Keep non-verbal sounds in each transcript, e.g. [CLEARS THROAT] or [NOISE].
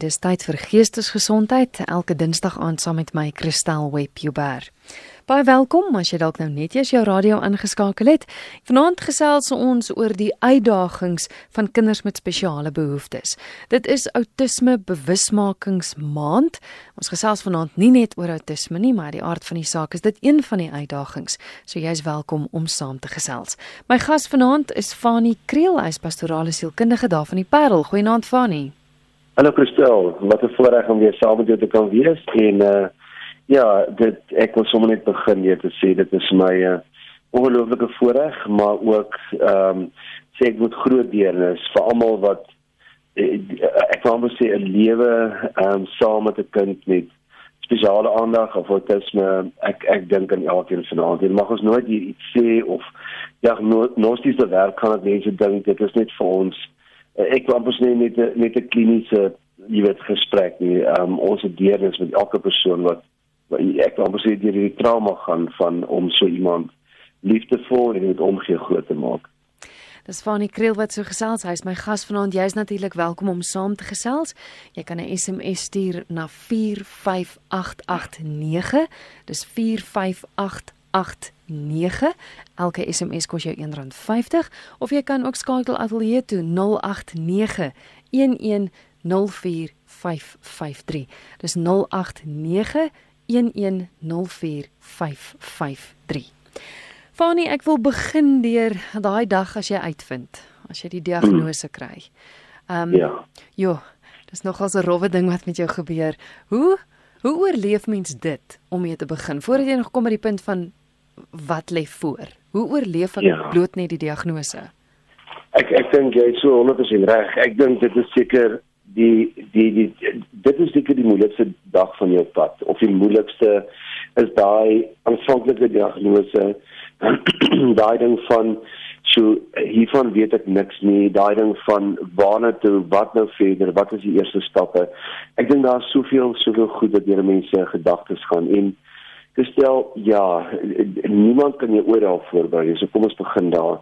Dis tyd vir geestesgesondheid elke Dinsdag aand saam met my Kristel Webber. Baie welkom as jy dalk nou net eers jou radio ingeskakel het. Vanaand gesels ons oor die uitdagings van kinders met spesiale behoeftes. Dit is Autisme Bewusmakingsmaand. Ons gesels vanaand nie net oor autisme nie, maar die aard van die saak is dit een van die uitdagings. So jy's welkom om saam te gesels. My gas vanaand is Fanie Kriel, hy's pastorale sielkundige daar van die Parel. Goeienaand Fanie. Hallo Christel, wat 'n voorreg om weer saam met jou te kan wees en uh ja, dit ek wil sommer net begin net te sê dit is my uh, ongelooflike voorreg, maar ook ehm um, sê ek moet groot deernis vir almal wat uh, ek amper sê 'n lewe ehm um, saam met 'n kind met spesiale aandag of autisme. Ek ek dink aan elkeen vanaand. Dit mag ons nooit iets sê of ja, gnostiese werk kan dit mense dink dit is net vir ons ek wil amper sê met met 'n kliniese jy weet gesprek nie um, ons het deernis met elke persoon wat, wat ek wil amper sê deur die trauma gaan van om so iemand liefdevol en met omgee groot te maak Dis Fanie Kriel wat so gesels. Hy's my gas vanaand. Jy's natuurlik welkom om saam te gesels. Jy kan 'n SMS stuur na 45889. Dis 45889. Elke SMS kos jou R1.50 of jy kan ook skakel ateljee toe 089 1104553. Dis 089 1104553. Fanie, ek wil begin deur daai dag as jy uitvind, as jy die diagnose [CLEARS THROAT] kry. Ehm um, ja. Jo, dis nogal 'n rowwe ding wat met jou gebeur. Hoe hoe oorleef mens dit om mee te begin voordat jy nog kom by die punt van wat lê voor? Hoe oorleef ek ja. bloot net die diagnose? Ek ek dink jy is so 100% reg. Ek dink dit is seker die, die die dit is seker die moeilikste dag van jou pad of die moeilikste is daai aanvanklike diagnose [CLEARS THROAT] daai ding van so hiervan weet ek niks nie daai ding van waarna toe wat nou verder wat is die eerste stappe ek dink daar's soveel soveel goed dat deur mense gedagtes gaan en gestel ja niemand kan jou ooit al voorberei so kom ons begin daar.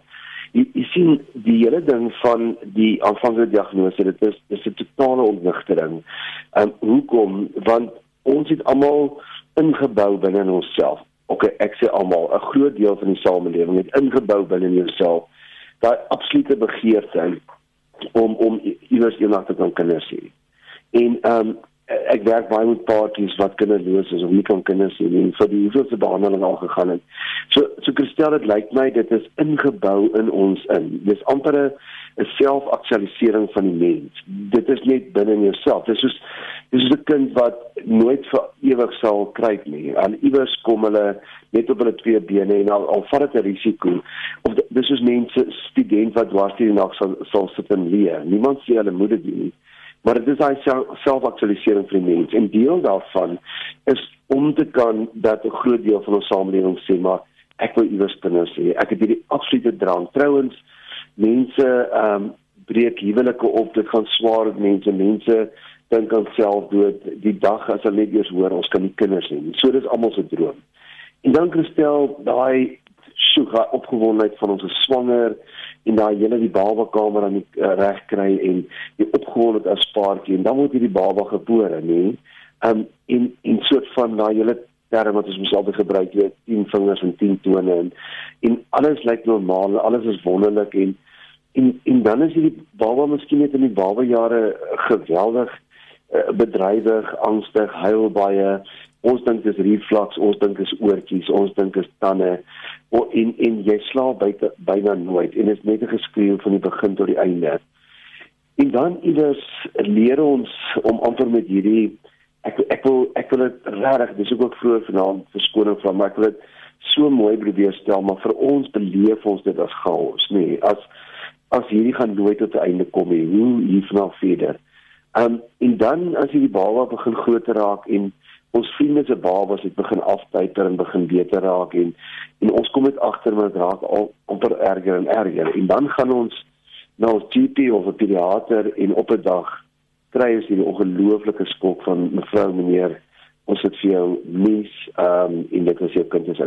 Jy, jy sien die hele ding van die aanvanklike diagnose dit is dis 'n totale ontwrigting um, hoekom? Want ons het almal ingebou binne in onsself. Okay ek sê almal 'n groot deel van die samelewing het ingebou binne in jouself. Daai absolute begeerte om om iewers eendag te kan kinders hê. En ehm um, ek werk baie met paartjies wat kinderloos is of nie kan kinders hê nie vir die hoeveelste behandeling al gegaan het. So so Christel dit lyk my dit is ingebou in ons in. Dis amper 'n selfaktualisering van die mens. Dit is net binne in jouself. Dis soos dis is 'n kind wat nooit vir ewig sal kruip nie. Al iewers kom hulle net op hulle twee bene en al, al vat dit 'n risiko. Of dis soos mense student wat dwars die nag sal sal sit en leer. Niemand sê hulle moet dit doen nie maar dit is daai selfaktualisering vir die mens. En deel daarvan is om te kan dat 'n groot deel van ons samelewing sê maar ek wil iewers kinders hê. Ek het hierdie absolute drang. Trouens mense ehm um, breek huwelike op. Dit gaan swaar met mense. Mense dink aan selfdood. Die dag as hulle net eers hoor ons kan nie kinders hê so dis almal se droom. En dan kristel daai soek opgewondenheid van ons swanger en daai hele die baba kamer aan die uh, reg kry en die opgewonde as paartjie en dan word hierdie baba gebore nê? Um in in soort van daai hele term wat ons altyd gebruik weet 10 vingers en 10 tone en en alles lyk normaal alles is wonderlik en en en dan is hierdie baba miskien net in die baba jare geweldig uh, bedrywig angstig huil baie ons dink dis reflux, ons dink dis oortjies, ons dink dis tande. En en jy slaap buite byna nooit en dit is net 'n geskreeu van die begin tot die einde. En dan iewers leer ons om amper met hierdie ek ek wil ek wil dit regtig, dis ook vroeër vanaand verskoning van, maar ek wil dit so mooi probeer stel, maar vir ons beleef ons dit as chaos, nê, nee, as as hierdie gaan nooit tot 'n einde kom nie. Hoe hiervan verder? Um en dan as hierdie baba begin groter raak en ons vriende se babas het begin aftyter en begin beter raak en en ons kom net agter met raak al amper erger en erger. En dan gaan ons na ons GP of 'n pediater en op 'n dag kry ons hierdie ongelooflike skok van mevrou meneer. Ons het vir jou mis ehm um, in dit as jou kind is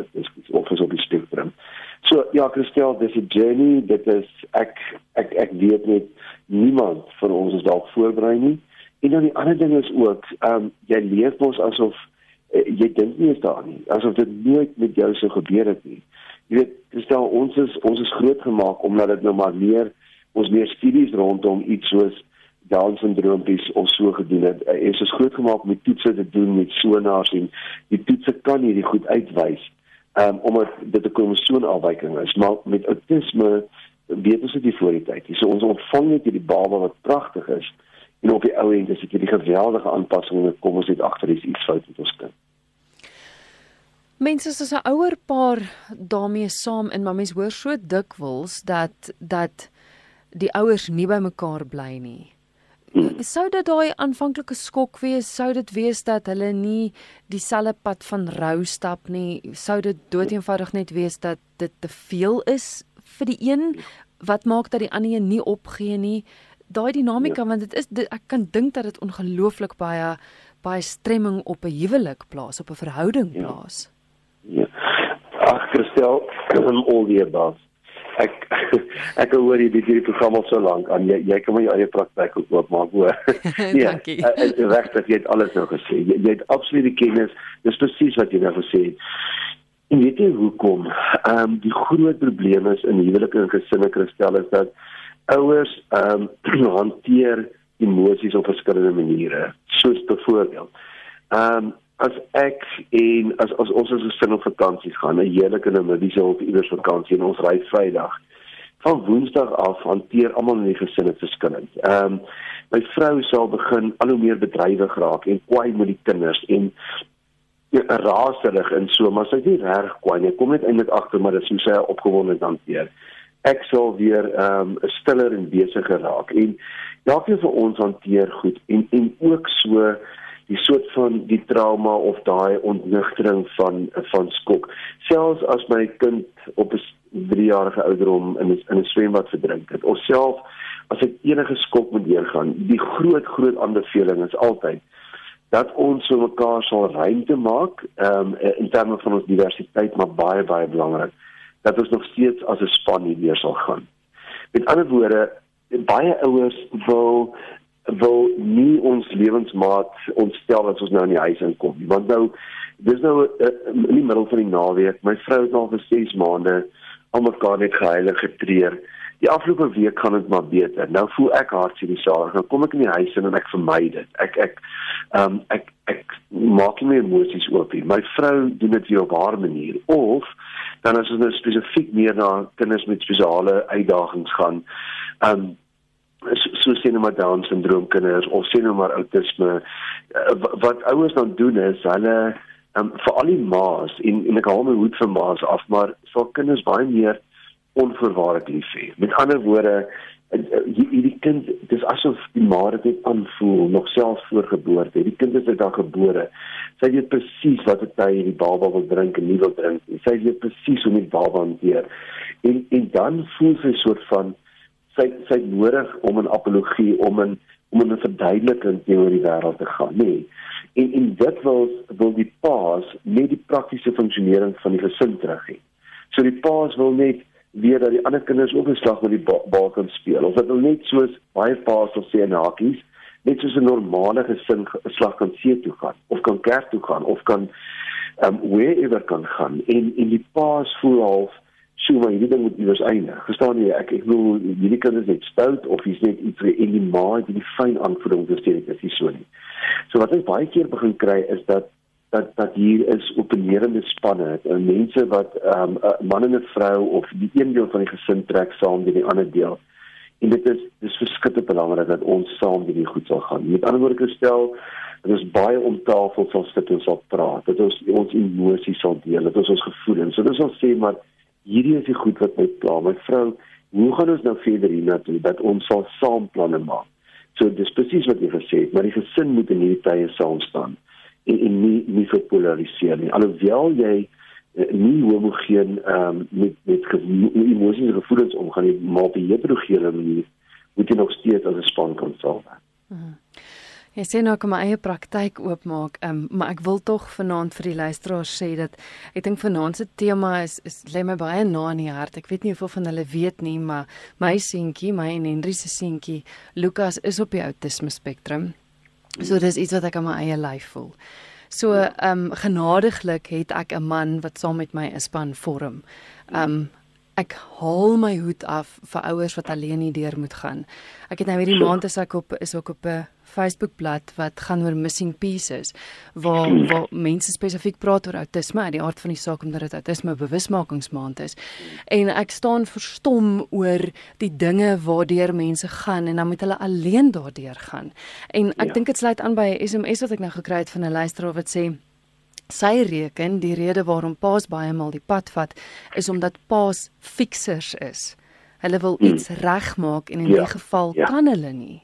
of is op die spektrum. So ja, Christel, dis 'n journey, dit is ek ek ek weet net niemand van ons is dalk voorberei nie En dan die ander ding is ook, ehm um, jy leef mos asof uh, jy dink nie eens daaraan nie, asof dit nooit met jou sou gebeur het nie. Jy weet, stel ons is ons is groot gemaak omdat dit nou maar meer ons meer studies rondom iets soos Down syndroompies of so gedoen het. Uh, ons is groot gemaak met toetse te doen met sonars en die toetse kan hierdie goed uitwys. Ehm um, omdat dit 'n kromosoomafwyking is, maar met autisme weet ons dit voor die tyd. So ons ontvang net hierdie baba wat pragtig is en op die ou end is dit hierdie geweldige aanpassing en kom ons net agter dis iets fout met ons kind. Mense is as 'n ouer paar daarmee saam in maar mens hoor so dikwels dat dat die ouers nie by mekaar bly nie. Sou dit daai aanvanklike skok wees, sou dit wees dat hulle nie dieselfde pad van rou stap nie, sou dit doeteenvoudig net wees dat dit te veel is vir die een? Wat maak dat die ander een nie opgee nie daai dinamika ja. want dit is dit, ek kan dink dat dit ongelooflik baie baie stremming op 'n huwelik plaas op 'n verhouding ja. plaas. Ja. Ag Christel, om al die above. Ek [LAUGHS] ek hoor jy dit hierdie program al so lank aan jy jy kan my eie praktyk ook oopmaak hoor. Ja. [LAUGHS] Dankie. Ek is reg dat jy het alles nou gesê. Jy, jy het absoluut die kennis. Dis presies wat jy nou gesê het. En weet jy hoekom? Ehm um, die groot probleem is in huwelike en gesinne Christel is dat ouers ehm um, [CLEARS THROAT] hanteer emosies op verskillende maniere. Soos byvoorbeeld, ehm um, as ek en as as ons as 'n gesin op vakansie gaan, 'n heerlike Namibiese of iewers vakansie en ons ry Vrydag. Van Woensdag af hanteer almal in die gesin dit verskillend. Ehm um, my vrou sal begin al hoe meer bedrywig raak en kwaai met die kinders en ja, raserig en so, maar sy is nie reg kwaai nie. Kom net eintlik agter maar dit is hoe sy opgewonde hanteer ek sal weer ehm um, stiller en besigger raak. En elkeen van ons hanteer goed en en ook so die soort van die trauma of daai ontnigtering van van skok. Selfs as my kind op 'n 3-jarige ouderdom in in 'n swembad verdrink het of self as ek enige skok moet deurgaan die groot groot aanbeveling is altyd dat ons so mekaar sal ruimte maak um, in terme van ons diversiteit maar baie baie belangrik dat ons nog steeds as 'n span hier weer sal gaan. Met ander woorde, baie ouers wil wil nie ons lewensmaat ontstel as ons nou in die huis inkom nie. Want nou dis nou uh, in die middel van die naweek, my vrou het al vir 6 maande almekaar net geheilig getreur. Die afgelope week gaan dit maar beter. Nou voel ek hartseer die saak. Nou kom ek in die huis in en ek vermy dit. Ek ek ehm um, ek ek maak nie emosies oop nie. My vrou doen dit weer op haar manier of dan as ons nou spesifiek meer na kinders met spesiale uitdagings gaan. Um so, sien nou maar Down syndroom kinders of sien nou maar autisme uh, wat ouers dan doen is hulle um vir al die ma's en en ek hou my hoed vir ma's af maar vir kinders baie meer onvoorwaardelik lief hê. Met ander woorde hierdie kind dis asof die ma dit aanvoel nog selfs voor geboorte. Die kind is dit dan gebore. Sy weet presies wat dit hy die baba wil drink en nie wil drink nie. Sy weet presies hoe om die baba hanteer. En en dan voel sy soort van sy sy nodig om 'n apologie om 'n om 'n verduideliking teenoor die wêreld te gaan, nê. Nee. En en dit wil wil die paas net die praktiese funksionering van die gesin terug hê. So die paas wil net weer dat die ander kinders ook 'n slag met die bal kan speel. Of dit wil net soos baie paas of sê in hakies net soos 'n normale gesin 'n slag kan see toe gaan of kan kerk toe gaan of kan um wherever kan gaan. En en die paas voel half so maar hierdie ding moet iewers eindig. Verstaan jy? Ek ek bedoel hierdie kinders net stout of is net iets in die maag die fyn aanvoeding te steek is nie so nie. So wat ek baie keer begin kry is dat dat dat hier is openerende spanne, uh, mense wat ehm um, 'n man en 'n vrou of die een deel van die gesin trek saam met die ander deel. En dit is dis verskriklik belangrik dat ons saam hierdie goed sal gaan. Met ander woorde stel, dit is baie om tafel sal sit en sal praat. Dit ons ons emosies sal deel, dit is ons gevoelens. So dis ons sê maar hierdie is die goed wat my pla. My vrou, hoe gaan ons nou verder hiernatoe dat ons sal saam planne maak? So dis presies wat jy gesê het, maar die gesin moet in hierdie tye saam staan en, en nie nie verpolariseer nie. Alhoewel jy uh, nie homogeen ehm um, met met emosies en gevoelens omgaan nie, maar op 'n heterogene manier moet jy nog steeds as 'n span kan saam werk. Hmm. Ek sien nou kom eie praktyk oopmaak, um, maar ek wil tog vanaand vir die luisteraars sê dat ek dink vanaand se tema is is lê my baie na in die hart. Ek weet nie hoeveel van hulle weet nie, maar my seentjie, my en Henry se seentjie, Lukas is op die autisme spektrum So dis iets wat ek aan my eie lyf voel. So ehm um, genadiglik het ek 'n man wat saam met my 'n span vorm. Ehm um, ek haal my hoed af vir ouers wat alleen nie deur moet gaan. Ek het nou hierdie maand is ek op is ook op 'n Facebookblad wat gaan oor missing pieces waar waar mense spesifiek praat oor outisme uit die aard van die saak omdat dit outisme bewusmakingsmaand is. En ek staan verstom oor die dinge waardeur mense gaan en dan moet hulle alleen daardeur gaan. En ek ja. dink dit sluit aan by 'n SMS wat ek nou gekry het van 'n luisteraar wat sê sy reken die rede waarom paas baie maal die pad vat is omdat paas fixers is. Hulle wil hmm. iets regmaak en in ja, die geval ja. kan hulle nie.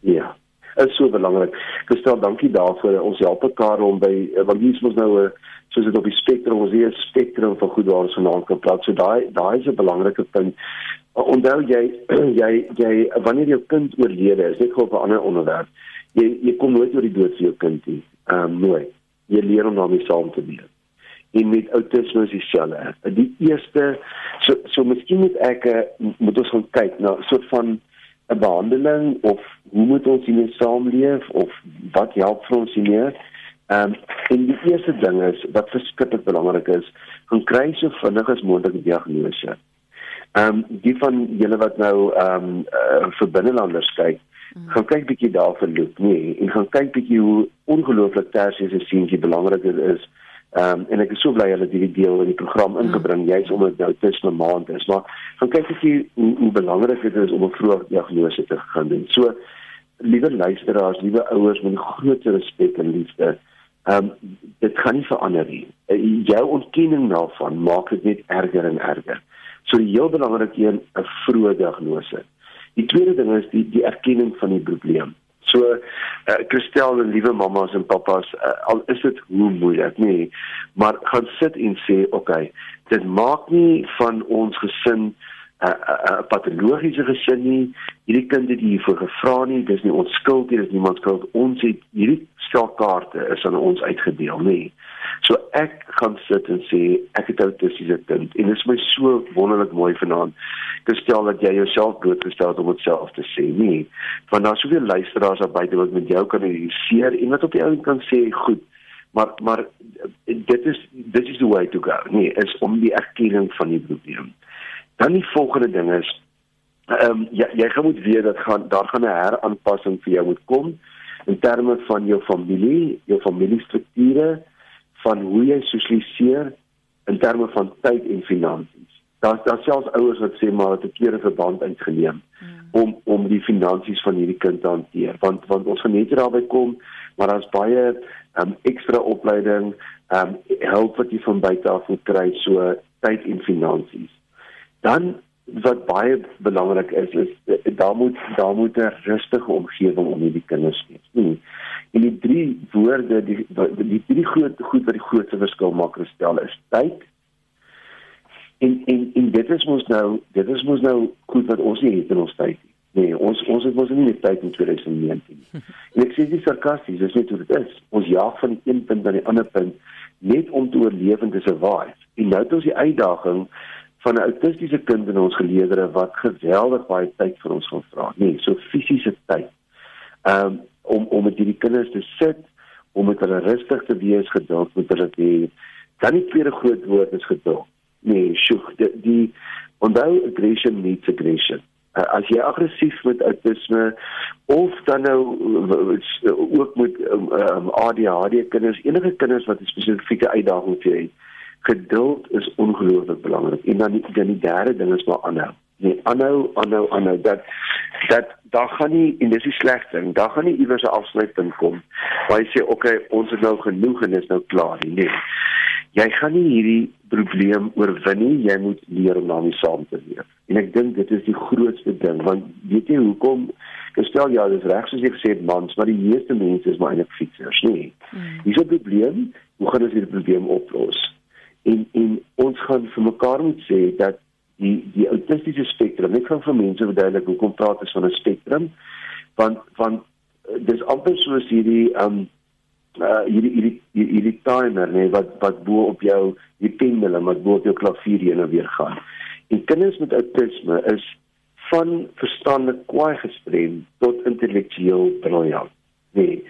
Ja is so belangrik. Kristel, dankie daarvoor. Ons help mekaar om by want hier is mos nou 'n soos dit op die spektrum, ons hier 'n spektrum van goed waar ons vanaand kan praat. So daai daai is 'n belangrike punt. Onthou jy [CLEARS THROAT] jy jy wanneer jou kind oorlede is, net gou op 'n ander onderwerp. Jy jy kom nooit oor die dood van jou kind nie. Ehm um, nooit. Jy leer om daarmee saam te leef. En met outisme is dieselfde. Die eerste so so miskien moet ek eh, moet ons gaan kyk na 'n soort van 'n behandeling of hoe moet ons hiermee saamleef of wat help vir ons hiermee? Ehm um, en die eerste ding is wat verskriklik belangrik is, gaan kry so vinnig as moontlik 'n diagnose. Ehm um, die van julle wat nou ehm um, uh, vir binnelanders kyk, mm. gaan kyk bietjie daarvan loop, nee, en gaan kyk bietjie hoe ongelooflik tersiese seentjie belangrik is Ehm um, en ek is so bly hulle het hierdie deel in die program ingebring mm. juis omdat nou tussen 'n maand is. Maar gaan kyk as jy hoe, hoe belangrik dit is om 'n vroeë diagnose te gaan doen. So liewe luisteraars, liewe ouers met groot respek en liefde. Ehm um, dit gaan nie verander nie. Uh, jou ontkenning daarvan maak dit net erger en erger. So die heel belangrike een 'n vroeë diagnose. Die tweede ding is die die erkenning van die probleem. So uh, Christel en liewe mammas en pappas, uh, al is dit hoe moeilik, nee, maar gaan sit en sê, oké, okay, dit maak nie van ons gesin 'n uh, uh, uh, patologiese gesin nie. Hierdie kind het hiervoor gevra nie, dis nie ons skuld nie, dis niemand skuld. Ons het hierdie stelkaarte is aan ons uitgedeel, nee. So ek gaan sit en sê ek het autistiese kind. En dit is my so wonderlik mooi vanaand te stel dat jy jouself blootgestel het om dit self te sê nie want daar's soveel luisteraars daar buite wat met jou kan realiseer en wat op die ou kan sê goed maar maar dit is dit is the way to go. Nee is om die erkenning van die probleem. Dan die volgende ding is ehm um, jy jy gaan moet weet dat gaan daar gaan 'n heraanpassing vir jou moet kom in terme van jou familie jou familiestrukture van hoe jy sosialiseer in terme van tyd en finansies. Daar's daar selfs ouers wat sê maar dat 'n keer 'n verband uitgeneem hmm. om om die finansies van hierdie kind te hanteer want want ons gaan net daarby kom maar daar's baie um, ekstra opleiding, ehm um, help wat jy van buite af moet kry so tyd en finansies. Dan wat baie belangrik is is daar moet daar moet 'n rustige omgewing om hierdie kinders wees. Nie En die drie woorde die die drie groot goed wat die grootste verskil maak gestel is tyd. En en en dit is mos nou dit is mos nou goed wat ons nie het in ons tyd nie. Nee, ons ons het mos nie meer tyd in 2019 nie. En ek sê dis sarkasties, dis net hoe dit is. Ons jaag van die een punt na die ander punt net om te oorleef en te survive. En nou het ons die uitdaging van 'n autistiese kind in ons geleedere wat geweldig baie tyd vir ons gaan vra. Nee, so fisiese tyd. Ehm um, om om met hierdie kinders te sit, om met hulle rustig te wees, geduld met hulle te hê. Dan die tweede groot woord is geduld. Nee, sjoe, die, die onthou aggression meets aggression. Uh, as jy aggressief met autisme of dan nou uh, ook met um, um, ADHD kinders, enige kinders wat 'n spesifieke uitdaging het, geduld is ongelooflik belangrik. En dan die, dan die derde ding is maar aanhou. Nee, aanhou, aanhou, aanhou dat dat daar gaan nie en dis die slegste ding, daar gaan nie iewers 'n afsluitpunt kom waar jy sê okay, ons het nou genoeg en is nou klaar nie. Nee. Jy gaan nie hierdie probleem oorwin nie, jy moet leer om daarmee saam te leef. En ek dink dit is die grootste ding want weet jy hoekom gestel ja, dis reg soos jy gesê het mans, maar die meeste mense is maar eintlik fiksers, nee. Hmm. Dis 'n probleem, hoe gaan ons hierdie probleem oplos? En en ons gaan vir mekaar moet sê dat die die autistiese spektrum. Ek gaan vir mense verduidelik hoekom praat ons van 'n spektrum? Want want eh, dis amper soos hierdie um uh hierdie hierdie hierdie timer nee wat wat bo op jou die pendule wat bo op jou klavier heen en weer gaan. En kinders met autisme is van verstandelik kwaai gestrem tot intellektueel briljant. Nee.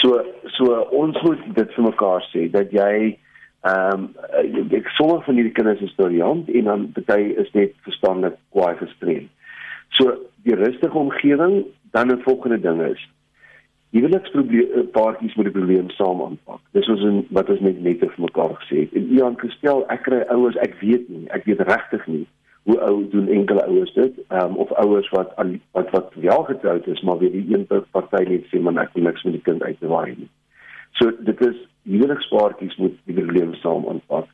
So so ons moet dit vir mekaar sê dat jy ehm um, ek sommige van hierdie kinders is briljant en dan party is net verstandelik kwaai gestrem. So die rustige omgewing dan 'n volgende ding is huweliksprobleem eh, paartjies moet die probleem saam aanpak. Dis ons in wat ons net net vir mekaar gesê het. En Ian gestel ek kry ouers, ek weet nie, ek weet regtig nie hoe ou doen enkele ouers dit, ehm um, of ouers wat wat wat wel getroud is, maar weet die een party net sê man ek wil niks met die kind uitwaai nie. So dit is huwelikspaartjies moet die probleem saam aanpak.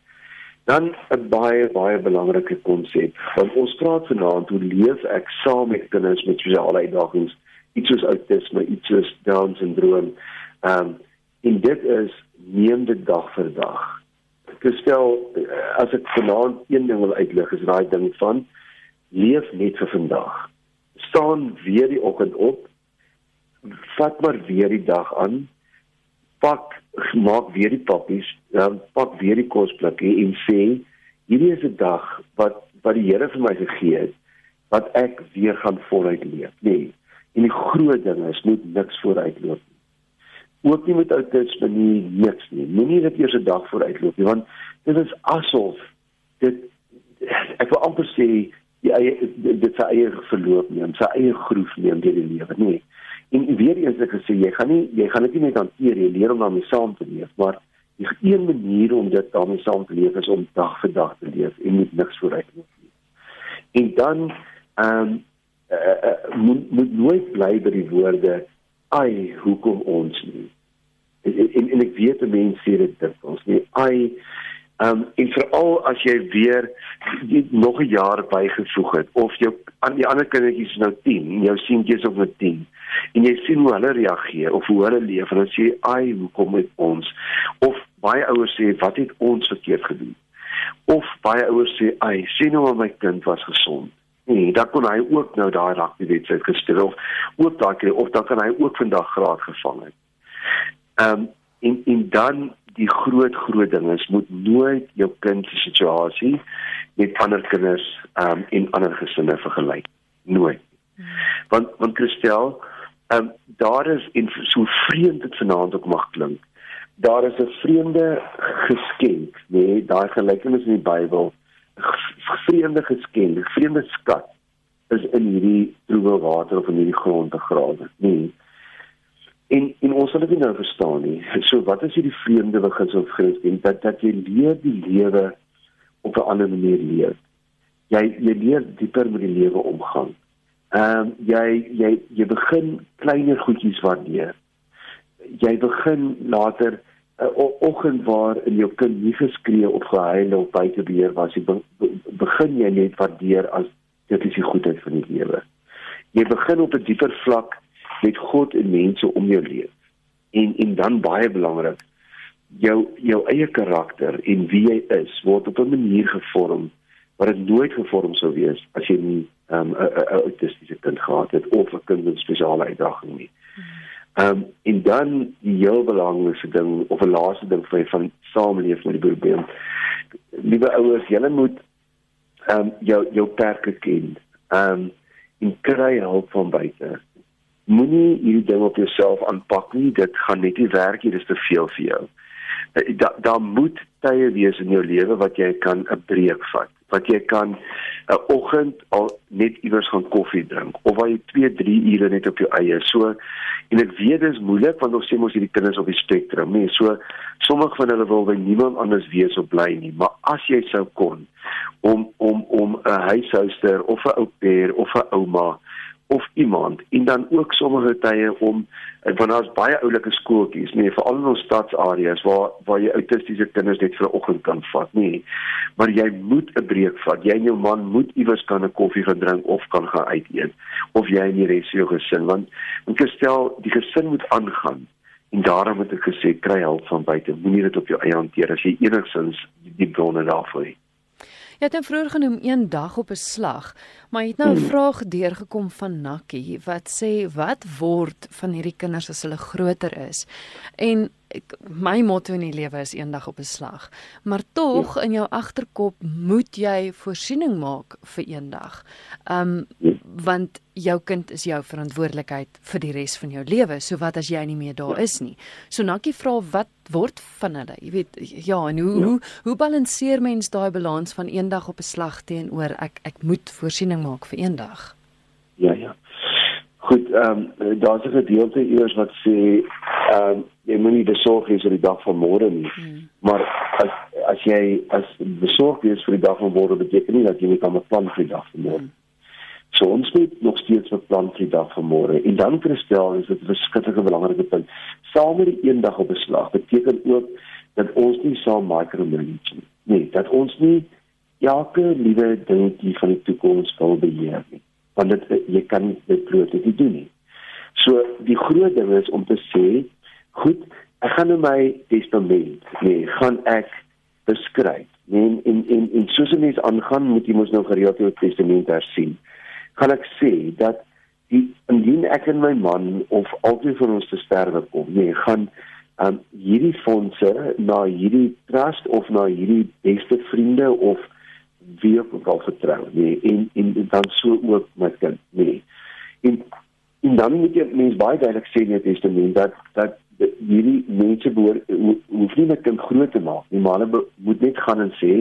Dan 'n baie baie belangrike konsep. Want ons praat vanaand hoe leef ek saam met kinders met sosiale uitdagings iets soos autisme, iets soos Down syndroom. Ehm um, en dit is neem dit dag vir dag. Ek stel as ek vanaand een ding wil uitlig is daai ding van leef net vir vandag. Staan weer die oggend op. Vat maar weer die dag aan. Pak maak weer die pappies, dan pak weer die kosblikkie en sê hierdie is 'n dag wat wat die Here vir my gegee het wat ek weer gaan voluit leef. Nee, En die groot ding is moet niks vooruitloop nie. Ook nie met outisme nie, niks nie. Moenie dit eers 'n dag vooruitloop nie, want dit is asof dit ek wil amper sê eie dit sy eie verloop neem, sy eie groef neem deur die lewe, nee. En weer eens ek gesê jy gaan nie jy gaan dit nie net hanteer jy leer om daarmee saam te leef, maar die een manier om dit daarmee saam te leef is om dag vir dag te leef en nie niks vooruitloop nie. En dan ehm um, uh, moet moet nooit bly by die woorde ai hoekom ons nie en en, en ek weet mense sê dit ons nie ai um, en veral as jy weer die, nog 'n jaar bygevoeg het of jou aan die ander kindertjies nou 10 en jou seentjies op met 10 en jy sien hoe hulle reageer of hoe hulle leef en dan sê ai hoekom met ons of baie ouers sê wat het ons verkeerd gedoen of baie ouers sê ai sien nou maar my kind was gesond Nee, dan kon hy ook nou daai rugby wedstryd gespeel of ook daai keer of dan kan hy ook vandag graad gevang het. Ehm um, en en dan die groot groot ding is moet nooit jou kind se situasie met ander kinders ehm um, en ander gesinne vergelyk. Nooit. Want want Christel, um, daar is en so vreemd dit vanaand ook mag klink. Daar is 'n vreemde geskenk, nee, daai gelykenis in die Bybel vreemde geskenk, vreemde skat is in hierdie droë water of in hierdie grond begrawe. Nee. En en ons sal dit nou verstaan nie. So wat is hierdie vreemde beginsel of geskenk dat dat jy leer die lewe op 'n ander manier leef. Jy jy leer dieper met die lewe omgaan. Ehm um, jy jy jy begin kleiner goedjies waardeer. Jy begin later 'n uh, oggend waar in jou kind nie geskree of gehuil of buite beheer was, jy be, be, begin jy net waardeer as dit is die goedheid van die lewe. Jy begin op 'n dieper vlak met God en mense om jou leef. En en dan baie belangrik, jou jou eie karakter en wie jy is word op 'n manier gevorm wat dit nooit gevorm sou wees as jy nie ehm, 'n um, autistiese kind gehad het of 'n kind met spesiale uitdagings nie. Ehm um, en dan die heel belangrikste ding of 'n laaste ding vir van samelewing met die probleem. Liewe ouers, julle moet ehm um, jou jou perke ken. Ehm um, en kry hulp van buite. Moenie hierdie ding op jouself aanpak nie. Dit gaan net nie werk nie. Dit is te veel vir jou. Eh, daar daar moet tye wees in jou lewe wat jy kan 'n breek vat wat jy kan 'n oggend al net iewers gaan koffie drink of waar jy 2, 3 ure net op jou eie. So en ek weet dit is moeilik want ons sê mos hierdie kinders op die spektrum, nee, so sommige van hulle wil by niemand anders wees of bly nie, maar as jy sou kon om om om 'n huishouster of 'n ou pair of 'n ouma of iemand. En dan ook sommige tye om want daar's baie oulike skooltjies nee veral in ons stadsareas waar waar jy autistiese kinders net vir 'n oggend kan vat nee maar jy moet 'n breek vat. Jy en jou man moet iewers kan 'n koffie gaan drink of kan gaan uit eet of jy en die res van jou gesin want want gestel die gesin moet aangaan. En daarom het ek gesê kry hulp van buite. Moenie dit op jou eie hanteer. As jy enigstens die bronne daarvoor het Jy het nou vroeër genoem een dag op 'n slag, maar jy het nou 'n hmm. vraag deurgekom van Nakkie wat sê wat word van hierdie kinders as hulle groter is? En ek, my motto in die lewe is eendag op 'n slag. Maar tog ja. in jou agterkop moet jy voorsiening maak vir eendag. Um want jou kind is jou verantwoordelikheid vir die res van jou lewe. So wat as jy nie meer daar is nie? So Nakkie vra wat word van hulle? Jy weet ja, en hoe ja. hoe hoe balanseer mens daai balans van eendag op 'n slag teenoor ek ek moet voorsiening maak vir eendag? Ja, ja. Goed, ehm um, daar's 'n gedeelte eers wat sê ehm um, jy moenie besorg wees oor die dag van môre nie. Hmm. Maar as as jy as besorg wees vir die dag van môre beteken nie dat jy nie kan beplan vir die dag van môre. Hmm. So ons moet nog steeds beplan vir die dag van môre. En dan kristel is dit 'n verskriklike belangrike punt. Saam met die eendag op beslag beteken ook dat ons nie saam micromanage nie. Nee, dat ons nie elke liewe dingetjie van die toekoms wil beheer nie. Want dit jy kan dit bloot nie doen nie. So die groot ding is om te sê, goed, ek gaan in my testament, nee, gaan ek beskryf. Nee, en en en soos 'n mens aangaan, moet jy mos nou gereeld jou testament hersien kan ek sê dat die indien ek en my man of albei van ons te sterwe kom, nee, gaan um hierdie fondse na hierdie trust of na hierdie beste vriende of wie ook al vertrou, nee, en en dan so ook met kind, nee. En en dan moet jy mens baie duidelik sê in die testament dat dat hierdie mense behoort hoef nie met kind groot te maak nie, maar hulle moet net gaan en sê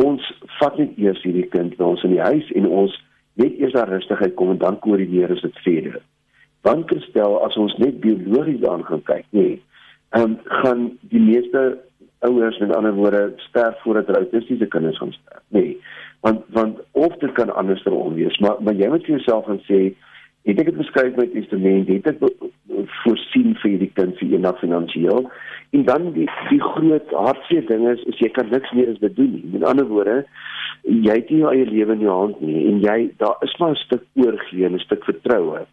ons vat net eers hierdie kind na ons in die huis en ons net eers daar rustigheid kom en dan koördineer as dit verder. Want kristel as ons net biologies aan gaan kyk, nee, ehm um, gaan die meeste ouers met ander woorde sterf voordat hulle autistiese kinders gaan sterf. Nee. Want want of dit kan andersom wees, maar maar jy moet vir jouself gaan sê Ek dink dit beskryf testament, dit het voorsien vir die kind vir eendag finansiëel. En dan die die groot hartseer ding is, is jy kan niks meer as dit doen nie. Met ander woorde, jy het nie jou eie lewe in jou hand nie en jy daar is maar 'n stuk oorgee en 'n stuk vertroue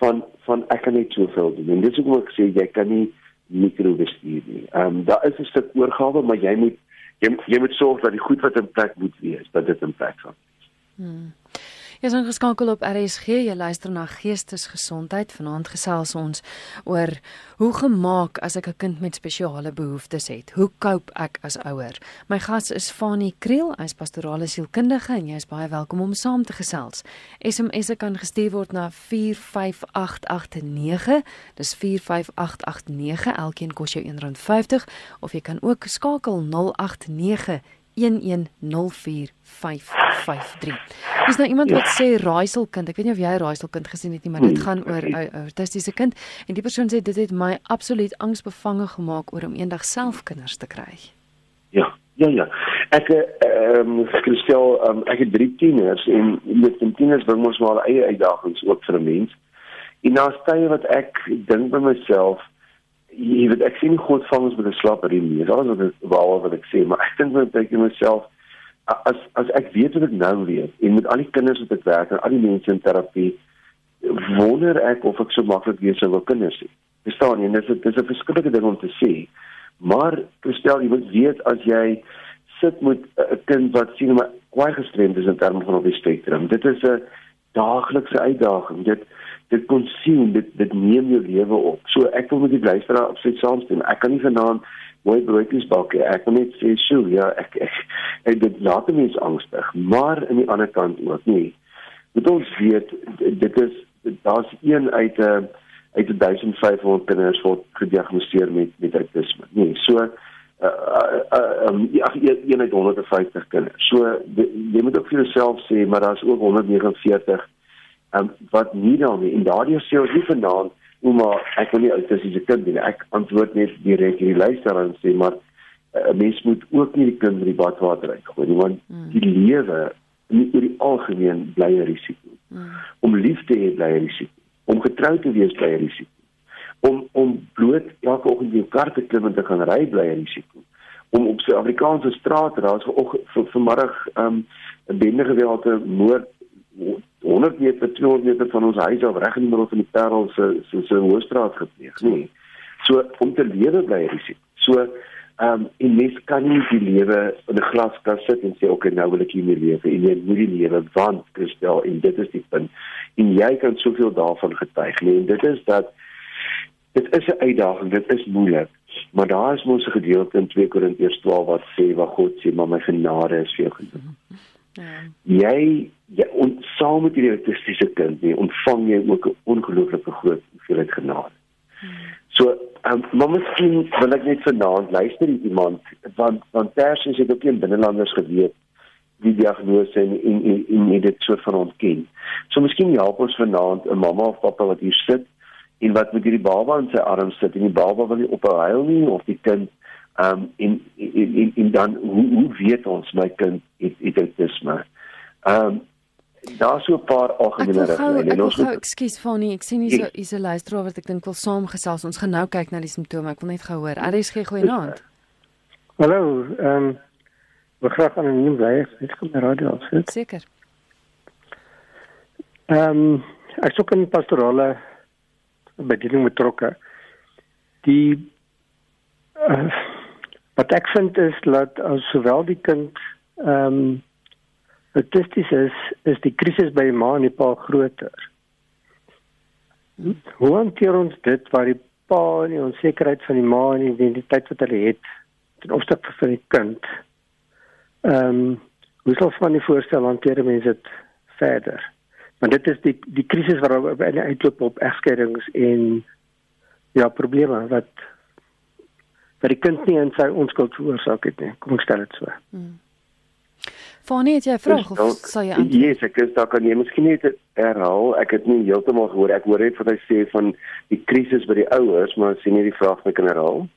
van van ek kan net soveel doen. En dis hoekom ek sê jy kan nie mikro bestuur nie. Ehm um, daar is 'n stuk oorgawe, maar jy moet jy, jy moet sorg dat die goed wat in plek moet wees, dat dit in plek wees. Hmm. Jy's ingeskakel op RSG. Jy luister na Geestesgesondheid. Vanaand gesels ons oor hoe gemaak as ek 'n kind met spesiale behoeftes het. Hoe cope ek as ouer? My gas is Fanie Kriel, hy's pastorale sielkundige en jy's baie welkom om saam te gesels. SMS'e kan gestuur word na 45889. Dis 45889. Elkeen kos jou R1.50 of jy kan ook skakel 089 0891104553. Dis nou iemand wat ja. sê raaiselkind. Ek weet nie of jy 'n raaiselkind gesien het nie, maar dit hmm. gaan oor 'n autistiese kind en die persoon sê dit het my absoluut angsbevange gemaak oor om eendag self kinders te kry. Ja, ja, ja. Ek ehm um, Christel, um, ek het drie tieners en met die tieners bring ons maar eie uitdagings ook vir 'n mens. En na tye wat ek dink by myself jy weet ek sien God vang ons met 'n slapperie nie. Dit is wat ek wou wat ek sê, maar [LAUGHS] ek dink net ek myself as as ek weet wat ek nou weet en met al die kinders wat ek werk en al die mense in terapie wonder ek of ek so maklik weer sou wil kinders hê. Verstaan jy? Dit is dit is 'n verskriklike ding om te sê. Maar stel jy moet weet as jy sit met 'n kind wat sien maar kwai gestremd is in terme van op die spektrum. Dit is 'n daaglikse uitdaging. Dit dit sien dit dit neem jou lewe op. So ek wil met die luisteraar absoluut saamstem. Ek kan nie vanaand mooi broodjies bak nie. Ek kan net sê, "Sjoe, ja, ek ek, ek dit laat mense angstig." Maar aan die ander kant ook nie. Moet ons weet dit is daar's een uit 'n uh, uit 1500 kinders word gediagnoseer met met autisme. Nee, so uh, uh um, ja, een uit 150 kinders. So jy moet ook vir jouself sê, maar daar's ook 149 um, wat nie daarmee en daardie sê ons nie vanaand ouma ek wil nie autistiese kind hê ek antwoord net direk hierdie luisteraar en sê maar eh, 'n uh, mens moet ook nie die kind in die badwater uitgooi nie want mm. die lewe in die algemeen bly 'n risiko mm. om lief te hê bly 'n risiko om getrou te wees bly 'n risiko om om bloot elke oggend in jou kar te klim en te gaan ry bly 'n risiko om op Suid-Afrikaanse strate daar is ver vanmiddag 'n um, bende gewelde moord 100 meter 200 meter van ons huis af reg in die middel van die Parel se se se Hoëstraat gepleeg nê nee. so om te lewe bly risiko so ehm um, en mens kan nie die lewe in 'n glaskas sit en sê oké okay, nou wil ek hier meer lewe en jy moet die lewe want Christel en dit is die punt en jy kan soveel daarvan getuig nê en dit is dat dit is 'n uitdaging dit is moeilik maar daar is mos 'n gedeelte in 2 Korintiërs 12 wat sê wat God sê maar my genade is vir jou genoeg Ja. Jy, jy ons saam met hierdie autistiese kind nie ontvang jy ook 'n ongelooflike groot hoeveelheid genade. So, um, maar miskien wil ek net vanaand luister iemand want want tersies het ook nie binnelanders geweet die diagnose en en en, en dit soort van ontken. So miskien help ons vanaand 'n mamma of pappa wat hier sit en wat met hierdie baba in sy arms sit en die baba wil nie ophou huil nie of die kind ehm um, in in in in dan hoe hoe weet ons my kind het het autisme. Ehm um, daar so 'n paar algemene riglyne en ons moet ekskuus Fanny, ek sien hier so is 'n luisteraar wat ek dink wil saamgesels. Ons gaan nou kyk na die simptome. Ek wil net gou hoor. RSG goeie aand. Hallo, ehm um, Ek graag anoniem bly. Ek kom na radio af. Seker. Ehm um, ek sou kan pastorale bediening betrokke. Die uh, wat ek vind is dat as sowel die kind ehm um, autisties is, is die krisis by ma en die pa groter. Hoe hanteer ons dit waar die pa en die onsekerheid van die ma en die identiteit wat hulle het ten opsigte van die kind? Ehm um, hoe sal van die voorstel hanteer mense dit verder? Want dit is die die krisis waar op en uitloop op egskeidings en ja, probleme wat wat die kind nie in sy onskuld veroorsaak het nie. Kom ek stel dit so. Hmm. Fanie, het jy 'n vraag of sal jy antwoord? Ja, yes, ek is daar kan jy miskien net herhaal. Ek het nie heeltemal gehoor. Ek hoor net wat hy sê van die krisis by die ouers, maar sien nie die vraag met kan herhaal.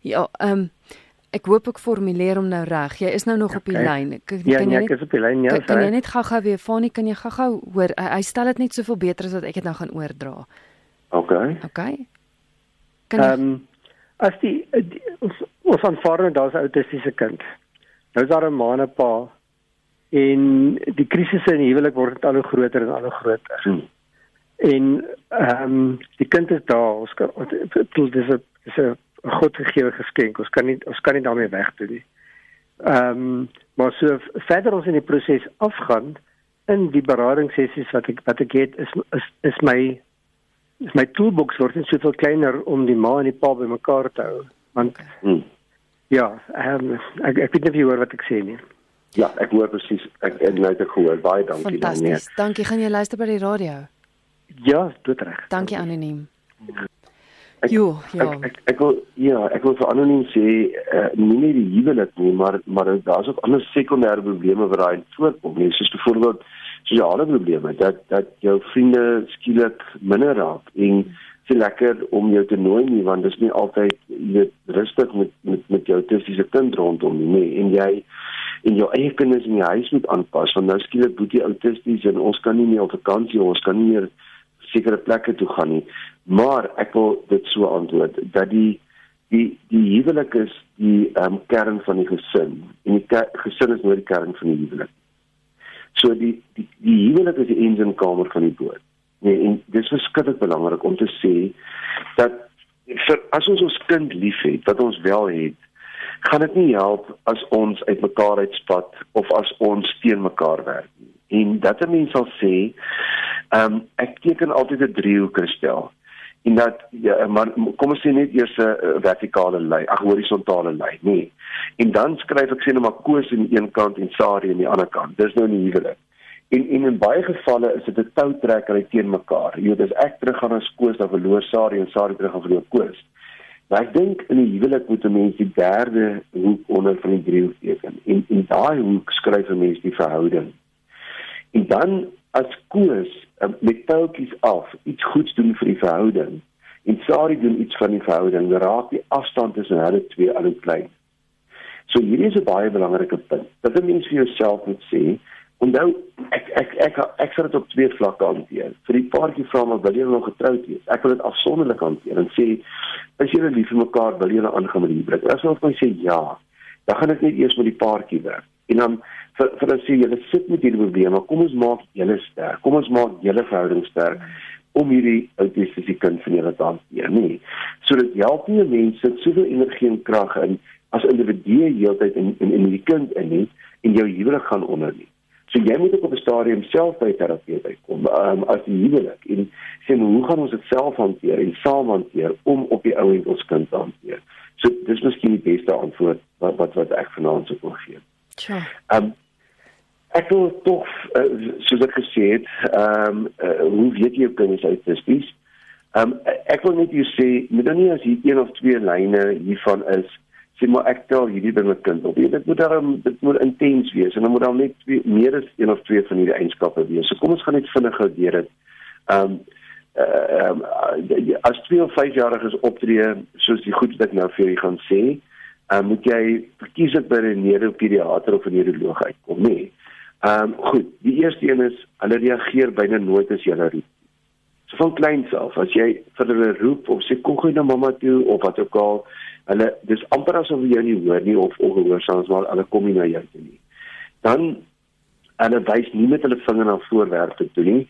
Ja, ehm um, Ek hoop ek formuleer hom nou reg. Jy is nou nog okay. op die lyn. Kan, ja, kan nee, ek is op die lyn. Ja, kan, kan jy net gou-gou weer Fanie, kan jy gou-gou hoor? Hy, hy stel dit net soveel beter as wat ek dit nou gaan oordra. OK. OK. Kan Ehm um, as die, die ons aanvaar dat daar's 'n autistiese kind. Nou is daar 'n ma en 'n pa en die krisisse in die huwelik word al hoe groter en al hoe groter. Hmm. En ehm um, die kind is daar. Ons kan dit is 'n is 'n 'n God gegee geskenk. Ons kan nie ons kan nie daarmee wegdoen nie. Ehm um, maar so verder ons in die proses afgaan in die beradingssessies wat ek wat ek het is is is my is my toolbox word net soveel kleiner om die ma en die pa bymekaar te hou. Want hmm. ja, ehm um, ek ek weet nie of jy hoor wat ek sê nie. Ja, ek hoor presies. Ek het net gehoor. Baie dankie dan nie. Dankie. Gaan jy luister by die radio? Ja, dit reg. Dankie anoniem. Ek, jo, ja. Ek, ek ek wil ja, ek wil vir anoniem sê uh, nie net die huwelik nie, maar maar daar's ook ander sekondêre probleme wat daai voorkom. Nie, soos byvoorbeeld sosiale probleme dat dat jou vriende skielik minder raak en se lekker om jou te nooi nie want dit is nie altyd jy rustig met met met jou tussiese kind rondom nie, nie en jy en jou eie kinders in die huis moet aanpas want nou skielik moet jy autisties en ons kan nie meer op vakansie ons kan nie meer sekere plekke toe gaan nie. Maar ek wil dit so antwoord dat die die die huwelik is die um, kern van die gesin en die gesin is nooit die kern van die huwelik. So die die die huwelik is die engine kamer van die boot. Nee, en dis verskriklik belangrik om te sê dat vir as ons ons kind liefhet, wat ons wel het, gaan dit nie help as ons uitmekaar uitspat of as ons teen mekaar werk nie. En dat 'n mens sal sê, ehm um, ek teken altyd 'n driehoek kristel. En dat ja, maar kom ons sê net eers 'n vertikale lyn, ag horisontale lyn, nee. En dan skryf ek sê net maar koes aan die een kant en Sari aan die ander kant. Dis nou nie huwelik. En en in baie gevalle is dit 'n toutrekkery teen mekaar. Jy weet as ek terug gaan as koes dan verloor Sari en Sari terug gaan verloor koes. Maar ek dink in die huwelik moet 'n mens die derde hoek onder van die driehoek teken. En en daai hoek skryf 'n mens die verhouding. En dan as koes uh, met peltjies af iets goeds doen vir die verhouding en Sari doen iets van die verhouding, raak die afstand tussen hulle twee al klein. So hierdie is 'n baie belangrike punt. Dat 'n mens vir jouself moet sê, onthou ek ek ek ek, sal dit op twee vlakke hanteer. Vir die paartjie vra maar wil jy nog getroud wees? Ek wil dit afsonderlik hanteer en sê as julle lief vir mekaar, wil julle aangaan met die huwelik? As hulle vir sê ja, dan gaan ek net eers met die paartjie werk. En dan vir vir as jy julle sit met hierdie probleme, kom ons maak julle sterk. Kom ons maak julle verhouding sterk om hierdie autistiese kind van julle te hanteer, nee. So dit help nie mense soveel energie en krag in as individue heeltyd in in in die kind in nie en jou huwelik gaan onder nie. So jy moet ook op 'n stadium self by terapie uitkom um, as die huwelik en sê hoe gaan ons dit self hanteer en saam hanteer om op die ou en ons kind te hanteer. So dis miskien die beste antwoord wat wat wat ek vanaand sou kon gee. Sure. Um ek wil tog uh, soos ek gesê het, ehm um, uh, hoe weet jy jou kind is autisties? Ehm um, ek wil net jou sê, moet dan nie as hier een of twee lyne hiervan is sê maar ek tel hierdie ding met kind op. Dit moet daarom dit moet intens wees en dan moet daar net twee, meer as een of twee van hierdie eienskappe wees. So kom ons gaan net vinnig gou deur dit. Ehm um, ehm uh, as twee of vyf jariges optree soos die goed wat ek nou vir julle gaan sê, uh, moet jy verkies dit by 'n neuropediater of 'n neuroloog uitkom, nê? Nee. Ehm um, goed, die eerste een is hulle reageer byna nooit as jy hulle roep. So van kleins af, as jy vir hulle roep of sê kom gou na mamma toe of wat ook al, hulle dis amper asof jy nie hoor nie of ongehoorsaam is maar hulle kom nie na jou toe nie. Dan hulle wys nie met hulle vinger na voorwerpe toe nie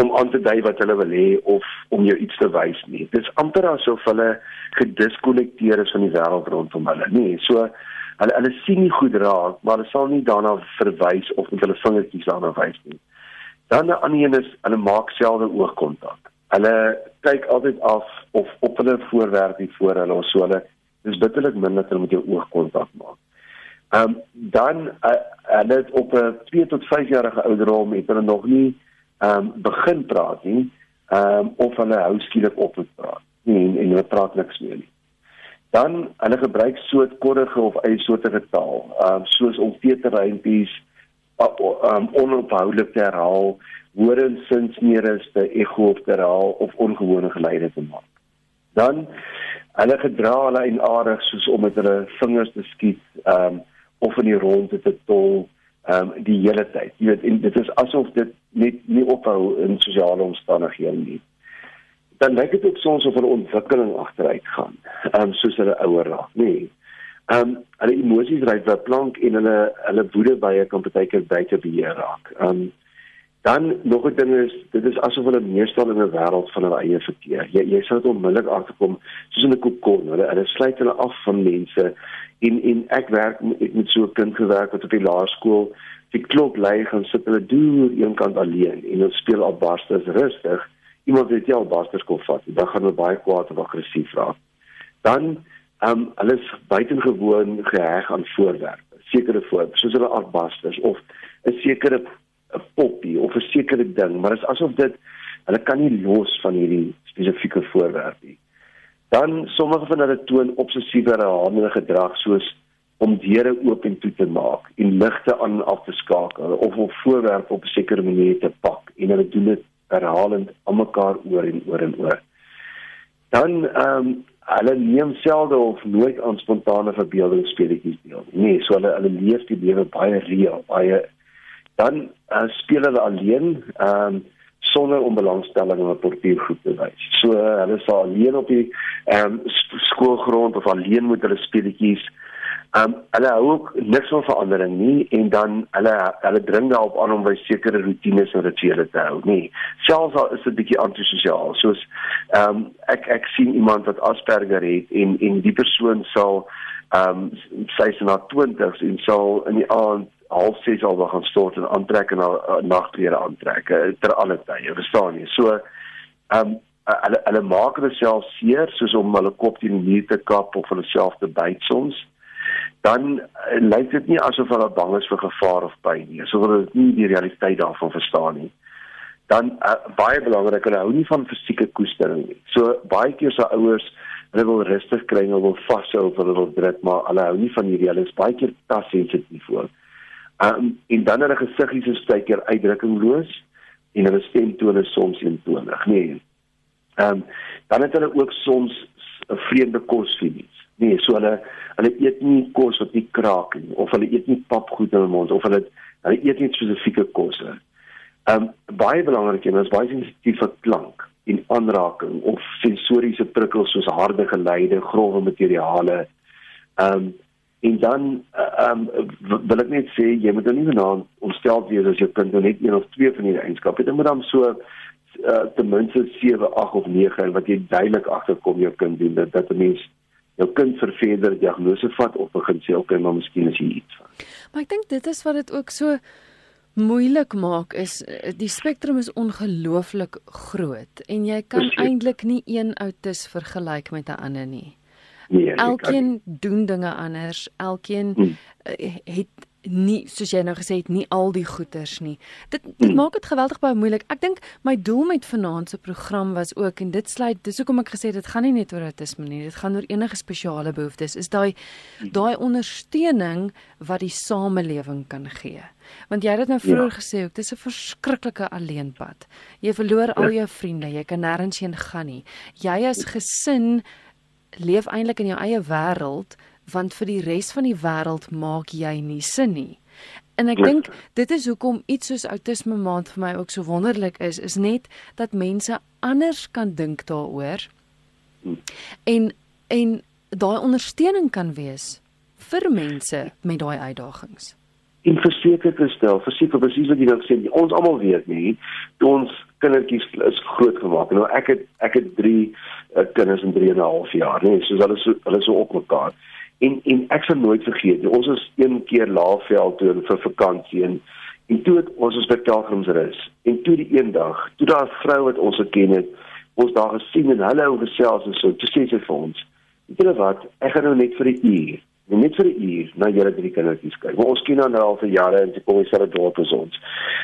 om aan te dui wat hulle wil hê of om jou iets te wys nie. Dis amper asof hulle gediskonnekteer is van die wêreld rondom hulle, nie. So hulle hulle sien nie goed raak, maar hulle sal nie daarna verwys of met hulle vingertjies daarna wys nie. Dan 'n ander een is hulle maak selde oogkontak. Hulle kyk altyd af of op hulle voorwerp hier voor hulle of so hulle dis bitterlik min dat hulle met jou oogkontak maak. Ehm um, dan uh, hulle het op 'n 2 tot 5 jarige ouderdom het hulle nog nie ehm um, begin praat nie. Ehm um, of hulle hou skielik op met praat. Nie en, en hulle praat niks meer nie dan hulle gebruik soortkorrige of eie soortige taal, ehm um, soos om teeterreimpies um, onophoudelik te herhaal, woorde en sinsmere te ego of te herhaal of ongewone geluide te maak. Dan hulle gedra hulle en aardig soos om met hulle vingers te skiet, ehm um, of in die ronde te tol ehm um, die hele tyd. Jy weet, dit is asof dit net nie ophou in sosiale omstandighede nie dan lyk dit ook soms of 'n ontwikkeling agteruit gaan. Ehm um, soos hulle ouer raak, nê. Nee. Ehm um, hulle emosies ry wat plank en hulle hulle woede baie kan partykeer buite beheer raak. Ehm um, dan nog 'n ding is dit is asof hulle meestal in 'n wêreld van hulle eie verkeer. Jy jy sou dit onmiddellik agterkom soos in 'n kokon. Hulle hulle sluit hulle af van mense en en ek werk ek met so 'n kind gewerk wat op die laerskool die klok lê gaan sit hulle doen eenkant alleen en hulle speel al barstes rustig iemand het jou basters kom vat, dan gaan hulle baie kwaad of aggressief raak. Dan ehm um, hulle is buitengewoon geheg aan voorwerpe, sekere voorwerpe, soos hulle arbasters of 'n sekere 'n poppie of 'n sekere ding, maar dit is asof dit hulle kan nie los van hierdie spesifieke voorwerp nie. Dan sommige van hulle toon obsessiewe herhalende gedrag soos om deure oop en toe te maak en ligte aan en af te skakel of om voorwerpe op 'n sekere manier te pak en hulle doen dit herhalend aan mekaar oor en oor en oor. Dan ehm um, hulle neem selde of nooit aan spontane verbeeldingsspeletjies deel. Nee, so hulle hulle leef die lewe baie reël, baie dan uh, speel hulle alleen ehm um, sonder om belangstelling in 'n portuïergroep te wys. So uh, hulle sal alleen op die ehm um, skoolgrond of alleen met hulle speletjies Um hulle hou ook niks van verandering nie en dan hulle hulle dring daarop aan om by sekere rotines en rituele te hou nie. Selfs al is dit bietjie antisosiaal. Soos um ek ek sien iemand wat Asperger het en en die persoon sal um sy is na 20s en sal in die aand half 6 al gaan stort en aantrek en uh, nagklere aantrek uh, ter alle tye. Verstaan jy? So um hulle hulle maak hulle self seer soos om hulle kop teen die muur te kap of hulle self te byt soms dan uh, lyk dit nie asof hulle bang is vir gevaar of pyn nie. Asof hulle nie die realiteit daarvan verstaan nie. Dan uh, baie belangrik, hulle hou nie van fisieke koestering nie. So baie keer se ouers hulle wil rustig kry, hulle wil vashou hulle wil druk, maar hulle hou nie van hierdie hulle is baie keer tas sensitief voor. Um en dan hulle gesiggies is baie keer uitdrukkingloos en hulle stemtone soms eentonig, nee. Um dan het hulle ook soms 'n vreemde kosfees. Nee, so hulle hulle eet nie kos wat nie kraak nie of hulle eet nie papgoed in hulle mond of hulle hulle eet nie spesifieke kosse. Ehm um, baie belangrik en ons baie sensitief vir klank en aanraking of sensoriese prikkels soos harde geluide, grouwe materiale. Ehm um, en dan ehm um, wil ek net sê jy moet nou nie vanaand ontstel wees as jou kind nou net een of twee van hierdie eienskappe het. Dit moet dan so uh, ten minste 7, 8 of 9 en wat jy duidelik agterkom jou kind doen dat dat 'n mens jou kind vir verder diagnose vat of begin sê okay maar miskien is hier iets van. Maar ek dink dit is wat dit ook so moeilik maak is eh, die spektrum is ongelooflik groot en jy kan eintlik nie een outis vergelyk met 'n ander nie. Nee, elkeen doen dinge anders, elkeen hmm. Eh, het nie soos jy nou gesê het nie al die goeters nie. Dit dit hmm. maak dit geweldig baie moeilik. Ek dink my doel met vanaand se program was ook en dit sluit dis hoekom ek gesê dit gaan nie net oor autisme nie. Dit gaan oor enige spesiale behoeftes. Is daai hmm. daai ondersteuning wat die samelewing kan gee. Want jy het nou vroeër ja. gesê ook dis 'n verskriklike alleenpad. Jy verloor al ja. jou vriende, jy kan nêrens heen gaan nie. Jy as gesin leef eintlik in jou eie wêreld want vir die res van die wêreld maak jy nie sin nie. En ek dink dit is hoekom iets soos outisme maand vir my ook so wonderlik is, is net dat mense anders kan dink daaroor. En en daai ondersteuning kan wees vir mense met daai uitdagings. En verseker te stel, verseker presies wat jy nou sê, ons almal weet nie, ons kindertjies is groot gemaak. Nou ek het ek het 3 uh, kinders in 3 en 'n half jaar, nee, soos hulle so hulle so op mekaar. En en ek sal nooit vergeet nie. Ons was een keer Laagveld toe vir vakansie en en toe het ons ons vertelgingsrus. En toe die eendag, toe daar 'n vrou wat ons geken het, ons daar gesien en hulle ou gesels en so, toe sê sy vir ons: "Weet julle wat? Ek gaan nou net vir 'n uur, net vir 'n uur na julle drie kindertjies kyk. Maar ons ken nou al vir jare en sy kom hier sy dorp is ons.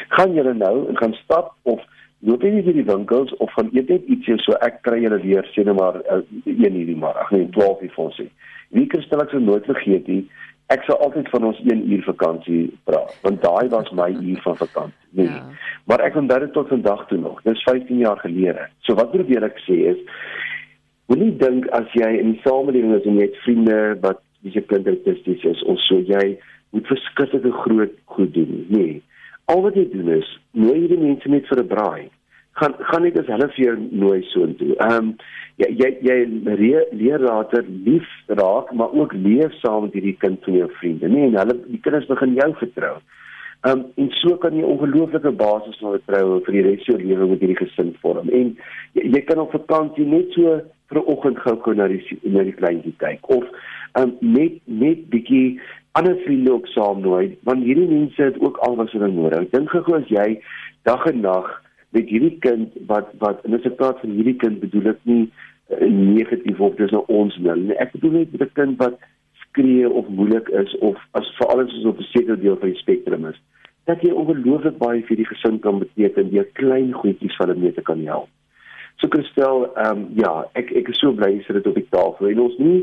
Gaan julle nou en gaan stap of loop jy by die winkels of gaan eet net ietsie so ek kry julle weer sê net maar 1 uh, hierdie middag, nee 12 uur ons sê." Wie kan stel ek sou nooit vergeet nie. Ek sou altyd van ons 1 uur vakansie praat, want daai was my uur van vakansie. Nee. Ja. Maar ek onthou dit tot vandag toe nog. Dis 15 jaar gelede. So wat probeer ek sê is moenie dink as jy in die samelewing is en jy het vriende wat dis 'n kindertesties is of so jy moet verskillende groot goed doen. Nee. Al wat jy doen is nooi hierdie mense net vir 'n braai gaan gaan net as hulle vir jou nooi so intoe. Ehm um, jy jy jy leer, later lief raak, maar ook leef saam met hierdie kind van jou vriende. Nee, en hulle die kinders begin jou vertrou. Ehm um, en so kan jy ongelooflike basis van vertroue vir die res van jou lewe met hierdie gesin vorm. En jy, jy kan op vakansie net so vir 'n oggend gou na die na die kleintjie kyk of ehm um, net net bietjie ander vriende ook saam nooi want hierdie mense het ook al wat hulle nodig. Dink gou as jy dag en nag met hierdie kind wat wat en as ek praat van hierdie kind bedoel ek nie uh, negatief of dis nou ons nou nie ek bedoel net met 'n kind wat skree of moeilik is of as veral as ons op 'n sekere deel van die spektrum is dat jy ongelooflik baie vir die gesin kan beteken deur klein goedjies wat hulle mee te kan help. So Christel, ehm um, ja, ek ek is so bly jy sit dit op die tafel en ons nie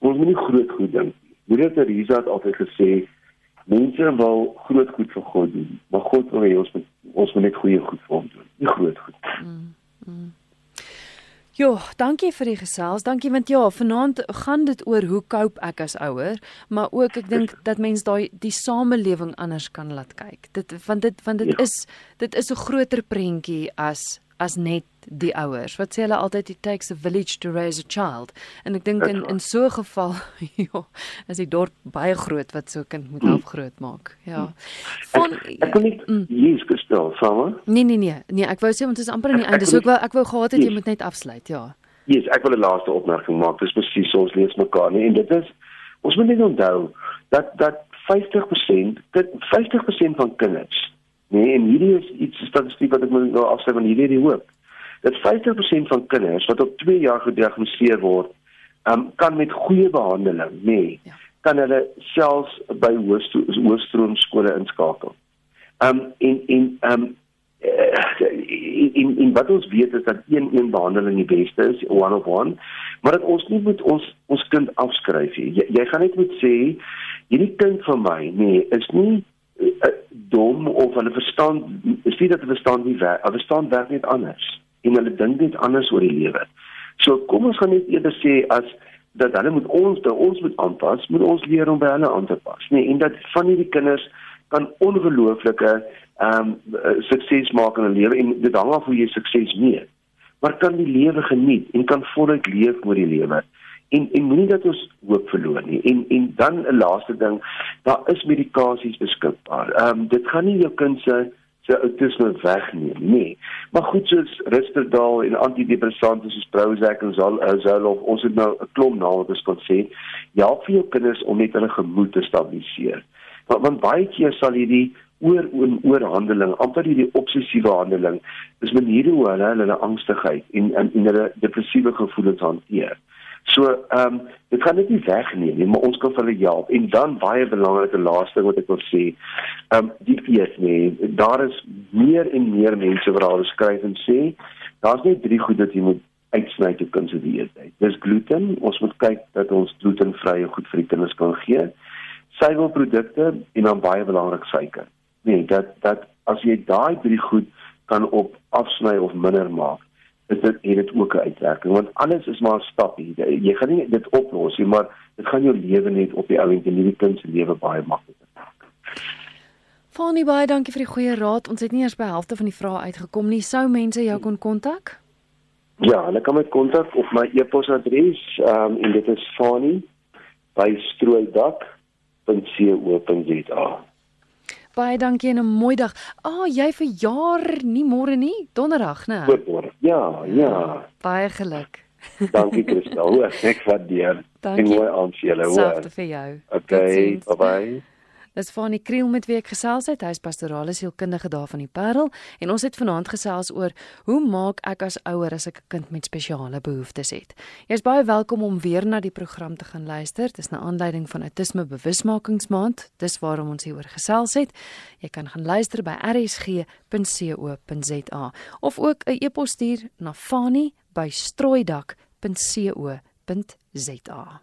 ons moet nie groot goed dink. Moeder Teresa het altyd gesê mense wil groot goed vir God doen, maar God wil hê ons moet ons moet net goeie goed vir hom doen, nie groot goed. Mm, mm. Jo, dankie vir die gesels. Dankie want ja, vanaand gaan dit oor hoe cope ek as ouer, maar ook ek dink dat mens daai die samelewing anders kan laat kyk. Dit want dit want dit ja. is dit is 'n groter prentjie as as net die ouers. Wat sê hulle altyd it takes a village to raise a child. En ek dink in in so 'n geval [LAUGHS] ja, is die dorp baie groot wat so 'n kind moet help groot maak. Ja. Van ek, ek kan nie mm. hier's gestel, saam. Nee nee nee. Nee, ek wou sê ons is amper aan die einde. So ek wou ek wou gehad het jy moet net afsluit, ja. Yes, ek wil 'n laaste opmerking maak. Dis presies ons lees mekaar nie en dit is ons moet net onthou dat dat 50% dit 50% van kinders Nee, en hierdie is iets statistiek wat ek moet nou afsê van hierdie hoop dat 50% van kinders wat op 2 jaar gediagnoseer word, um, kan met goeie behandeling, nê, nee, ja. kan hulle selfs by hoëstroom skole inskakel. Um en en um in in wat ons weet is dat een een behandeling die beste is, one of one, maar dat ons nie moet ons ons kind afskryf nie. Jy, jy gaan net moet sê hierdie kind van my, nee, is nie dom of hulle verstaan is nie dat hulle verstaan nie werk, hulle verstaan werk net anders en hulle dink net anders oor die lewe. So kom ons gaan net eerder sê as dat hulle moet ons dat ons moet aanpas, moet ons leer om by hulle aan te pas, nee, en dat van hierdie kinders kan ongelooflike ehm um, sukses maak in 'n lewe en dit hang af hoe jy sukses meet. Maar kan die lewe geniet en kan voluit leef met die lewe. En en moenie dat ons hoop verloor nie. En en dan 'n laaste ding, daar is medikasies beskikbaar. Ehm um, dit gaan nie jou kind se se autisme wegneem nie. Maar goed soos Risperdal en antidepressante soos Prozac en Zoloft, ons het nou 'n klomp name wat ons kan sê, help vir jou kinders om net hulle gemoed te stabiliseer. Want, want baie keer sal hierdie oor oor oorhandeling, amper hierdie obsessiewe handeling, is maniere hoe hulle hulle angstigheid en en, hulle depressiewe gevoelens hanteer. So, ehm um, dit gaan net nie wegneem nie, maar ons kan hulle help. En dan baie belangrike laaste wat ek wil sê, ehm um, die eet nee, daar is meer en meer mense wat al skryf en sê, daar's net drie goed wat jy moet uitsny te kan se dieet. Dis gluten, ons moet kyk dat ons glutenvrye goed vir die kinders kan gee. Suiwelprodukte en dan baie belangrik suiker. Nee, dat dat as jy daai drie goed kan op afsny of minder maak, is dit het dit ook 'n uitwerking want alles is maar 'n stapie. Jy gaan nie dit oplos nie, maar dit gaan jou lewe net op die ou en die kind se lewe baie makliker maak. Fanny baie dankie vir die goeie raad. Ons het nie eers by helfte van die vrae uitgekom nie. Sou mense jou kon kontak? Ja, hulle kan my kontak op my e-posadres, um, en dit is fanny@strooidak.co.za. Baie dankie en 'n mooi dag. Ah, oh, jy verjaar nie môre nie, donderdag, né? Môre. Ja, ja. Baie geluk. dankie Christel. [LAUGHS] Ek waardeer. Dankie. En mooi aan vir julle, hoor. Selfde vir jou. Okay, bye bye. Dis Fanie Kriel met wie ek gesels het. Hy's pastorale sielkundige daar van die Parel en ons het vanaand gesels oor hoe maak ek as ouer as ek 'n kind met spesiale behoeftes het. Jy's baie welkom om weer na die program te gaan luister. Dis 'n aanleiding van Autisme Bewusmakingsmaand. Dis waarom ons hieroor gesels het. Jy kan gaan luister by rsg.co.za of ook 'n e-pos stuur na fanie@strooidak.co.za.